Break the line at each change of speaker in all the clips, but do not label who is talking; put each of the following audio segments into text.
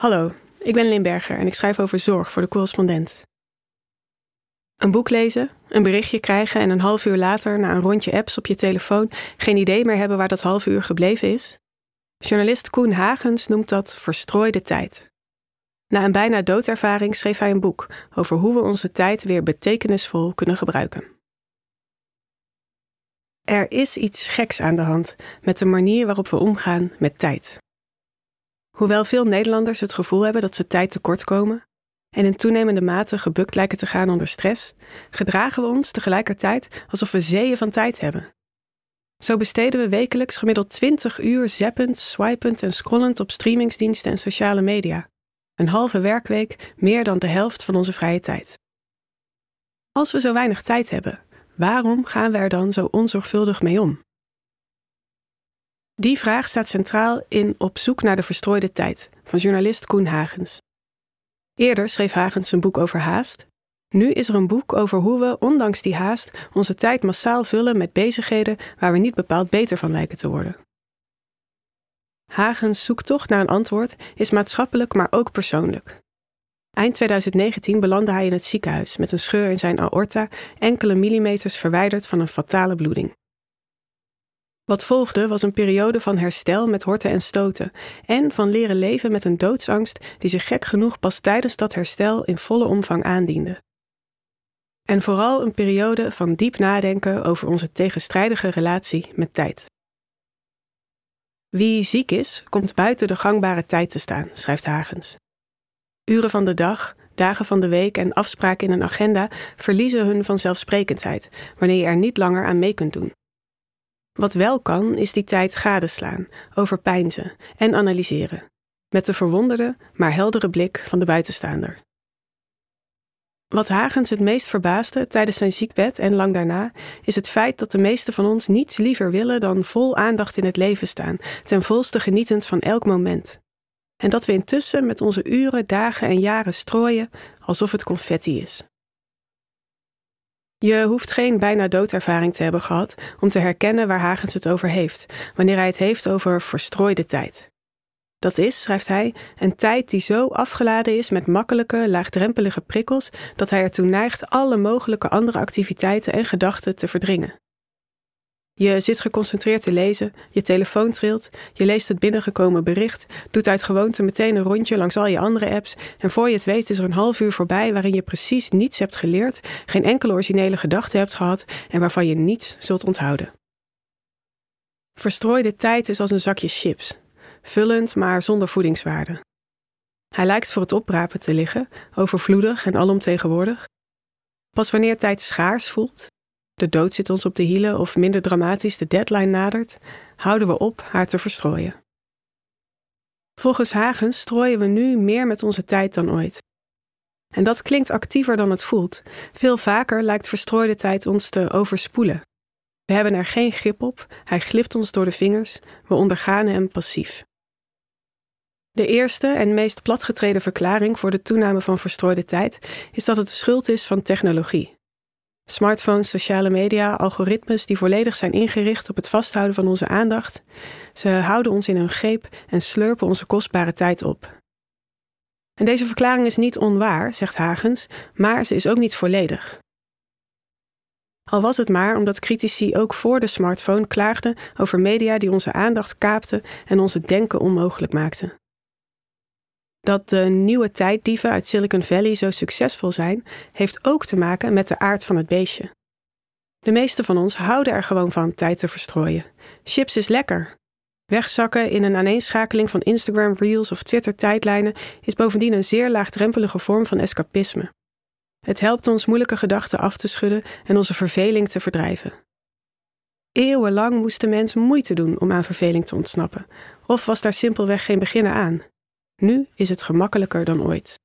Hallo, ik ben Limberger en ik schrijf over zorg voor de correspondent. Een boek lezen, een berichtje krijgen en een half uur later, na een rondje apps op je telefoon, geen idee meer hebben waar dat half uur gebleven is? Journalist Koen Hagens noemt dat verstrooide tijd. Na een bijna doodervaring schreef hij een boek over hoe we onze tijd weer betekenisvol kunnen gebruiken. Er is iets geks aan de hand met de manier waarop we omgaan met tijd. Hoewel veel Nederlanders het gevoel hebben dat ze tijd tekort komen en in toenemende mate gebukt lijken te gaan onder stress, gedragen we ons tegelijkertijd alsof we zeeën van tijd hebben. Zo besteden we wekelijks gemiddeld 20 uur zappend, swipend en scrollend op streamingsdiensten en sociale media. Een halve werkweek meer dan de helft van onze vrije tijd. Als we zo weinig tijd hebben, waarom gaan we er dan zo onzorgvuldig mee om? Die vraag staat centraal in Op zoek naar de verstrooide tijd van journalist Koen Hagens. Eerder schreef Hagens een boek over haast. Nu is er een boek over hoe we, ondanks die haast, onze tijd massaal vullen met bezigheden waar we niet bepaald beter van lijken te worden. Hagens zoektocht naar een antwoord is maatschappelijk, maar ook persoonlijk. Eind 2019 belandde hij in het ziekenhuis met een scheur in zijn aorta, enkele millimeters verwijderd van een fatale bloeding. Wat volgde was een periode van herstel met horten en stoten en van leren leven met een doodsangst die zich gek genoeg pas tijdens dat herstel in volle omvang aandiende. En vooral een periode van diep nadenken over onze tegenstrijdige relatie met tijd. Wie ziek is, komt buiten de gangbare tijd te staan, schrijft Hagens. Uren van de dag, dagen van de week en afspraken in een agenda verliezen hun vanzelfsprekendheid wanneer je er niet langer aan mee kunt doen. Wat wel kan, is die tijd gadeslaan, overpeinzen en analyseren, met de verwonderde, maar heldere blik van de buitenstaander. Wat Hagens het meest verbaasde tijdens zijn ziekbed en lang daarna, is het feit dat de meesten van ons niets liever willen dan vol aandacht in het leven staan, ten volste genietend van elk moment. En dat we intussen met onze uren, dagen en jaren strooien alsof het confetti is. Je hoeft geen bijna doodervaring te hebben gehad om te herkennen waar Hagens het over heeft, wanneer hij het heeft over verstrooide tijd. Dat is, schrijft hij, een tijd die zo afgeladen is met makkelijke, laagdrempelige prikkels dat hij ertoe neigt alle mogelijke andere activiteiten en gedachten te verdringen. Je zit geconcentreerd te lezen, je telefoon trilt, je leest het binnengekomen bericht, doet uit gewoonte meteen een rondje langs al je andere apps en voor je het weet is er een half uur voorbij waarin je precies niets hebt geleerd, geen enkele originele gedachte hebt gehad en waarvan je niets zult onthouden. Verstrooide tijd is als een zakje chips, vullend maar zonder voedingswaarde. Hij lijkt voor het oprapen te liggen, overvloedig en alomtegenwoordig. Pas wanneer tijd schaars voelt, de dood zit ons op de hielen of minder dramatisch de deadline nadert, houden we op haar te verstrooien. Volgens Hagens strooien we nu meer met onze tijd dan ooit. En dat klinkt actiever dan het voelt. Veel vaker lijkt verstrooide tijd ons te overspoelen. We hebben er geen grip op, hij glipt ons door de vingers, we ondergaan hem passief. De eerste en meest platgetreden verklaring voor de toename van verstrooide tijd is dat het de schuld is van technologie. Smartphones, sociale media, algoritmes die volledig zijn ingericht op het vasthouden van onze aandacht. Ze houden ons in hun greep en slurpen onze kostbare tijd op. En deze verklaring is niet onwaar, zegt Hagens, maar ze is ook niet volledig. Al was het maar omdat critici ook voor de smartphone klaagden over media die onze aandacht kaapten en onze denken onmogelijk maakten. Dat de nieuwe tijddieven uit Silicon Valley zo succesvol zijn, heeft ook te maken met de aard van het beestje. De meeste van ons houden er gewoon van tijd te verstrooien. Chips is lekker. Wegzakken in een aaneenschakeling van Instagram Reels of Twitter tijdlijnen is bovendien een zeer laagdrempelige vorm van escapisme. Het helpt ons moeilijke gedachten af te schudden en onze verveling te verdrijven. Eeuwenlang moest de mens moeite doen om aan verveling te ontsnappen, of was daar simpelweg geen beginnen aan. Nu is het gemakkelijker dan ooit.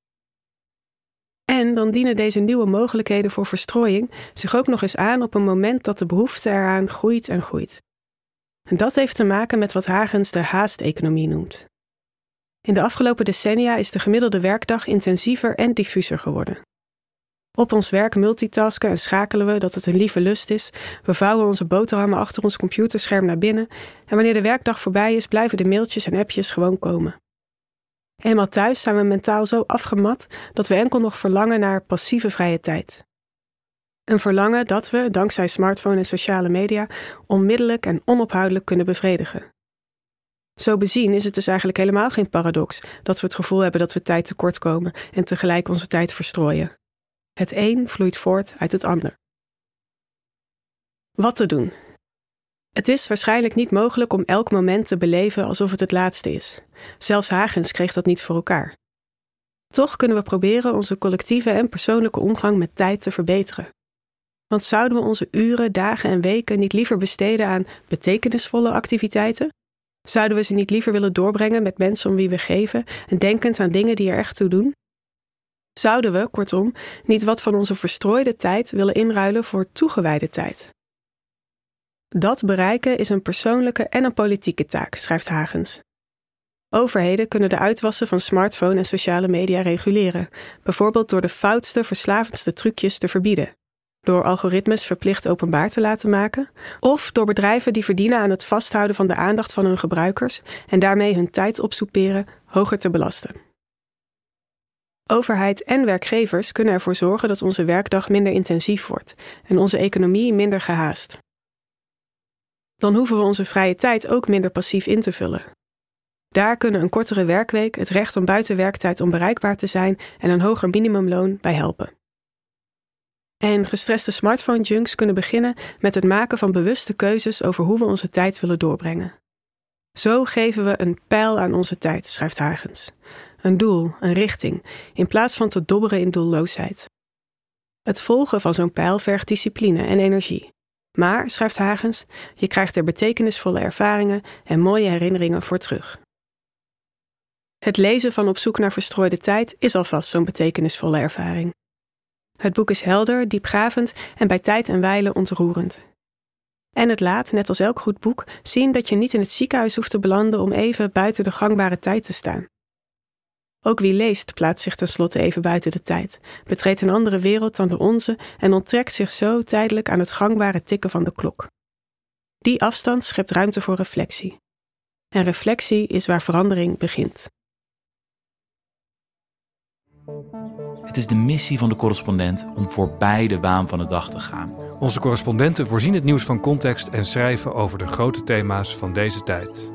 En dan dienen deze nieuwe mogelijkheden voor verstrooiing zich ook nog eens aan op een moment dat de behoefte eraan groeit en groeit. En dat heeft te maken met wat Hagens de haasteconomie noemt. In de afgelopen decennia is de gemiddelde werkdag intensiever en diffuser geworden. Op ons werk multitasken en schakelen we dat het een lieve lust is. We vouwen onze boterhammen achter ons computerscherm naar binnen. En wanneer de werkdag voorbij is, blijven de mailtjes en appjes gewoon komen. Eenmaal thuis zijn we mentaal zo afgemat dat we enkel nog verlangen naar passieve vrije tijd. Een verlangen dat we, dankzij smartphone en sociale media, onmiddellijk en onophoudelijk kunnen bevredigen. Zo bezien is het dus eigenlijk helemaal geen paradox dat we het gevoel hebben dat we tijd tekort komen en tegelijk onze tijd verstrooien. Het een vloeit voort uit het ander. Wat te doen? Het is waarschijnlijk niet mogelijk om elk moment te beleven alsof het het laatste is. Zelfs Hagens kreeg dat niet voor elkaar. Toch kunnen we proberen onze collectieve en persoonlijke omgang met tijd te verbeteren. Want zouden we onze uren, dagen en weken niet liever besteden aan betekenisvolle activiteiten? Zouden we ze niet liever willen doorbrengen met mensen om wie we geven en denkend aan dingen die er echt toe doen? Zouden we, kortom, niet wat van onze verstrooide tijd willen inruilen voor toegewijde tijd? Dat bereiken is een persoonlijke en een politieke taak, schrijft Hagens. Overheden kunnen de uitwassen van smartphone en sociale media reguleren, bijvoorbeeld door de foutste, verslavendste trucjes te verbieden, door algoritmes verplicht openbaar te laten maken, of door bedrijven die verdienen aan het vasthouden van de aandacht van hun gebruikers en daarmee hun tijd opsoeperen hoger te belasten. Overheid en werkgevers kunnen ervoor zorgen dat onze werkdag minder intensief wordt en onze economie minder gehaast. Dan hoeven we onze vrije tijd ook minder passief in te vullen. Daar kunnen een kortere werkweek, het recht om buiten werktijd onbereikbaar te zijn en een hoger minimumloon bij helpen. En gestreste smartphone-junks kunnen beginnen met het maken van bewuste keuzes over hoe we onze tijd willen doorbrengen. Zo geven we een pijl aan onze tijd, schrijft Hagens. Een doel, een richting, in plaats van te dobberen in doelloosheid. Het volgen van zo'n pijl vergt discipline en energie. Maar, schrijft Hagens, je krijgt er betekenisvolle ervaringen en mooie herinneringen voor terug. Het lezen van Op zoek naar verstrooide tijd is alvast zo'n betekenisvolle ervaring. Het boek is helder, diepgravend en bij tijd en wijle ontroerend. En het laat, net als elk goed boek, zien dat je niet in het ziekenhuis hoeft te belanden om even buiten de gangbare tijd te staan. Ook wie leest plaatst zich tenslotte even buiten de tijd, betreedt een andere wereld dan de onze en onttrekt zich zo tijdelijk aan het gangbare tikken van de klok. Die afstand schept ruimte voor reflectie. En reflectie is waar verandering begint.
Het is de missie van de correspondent om voorbij de waan van de dag te gaan.
Onze correspondenten voorzien het nieuws van context en schrijven over de grote thema's van deze tijd.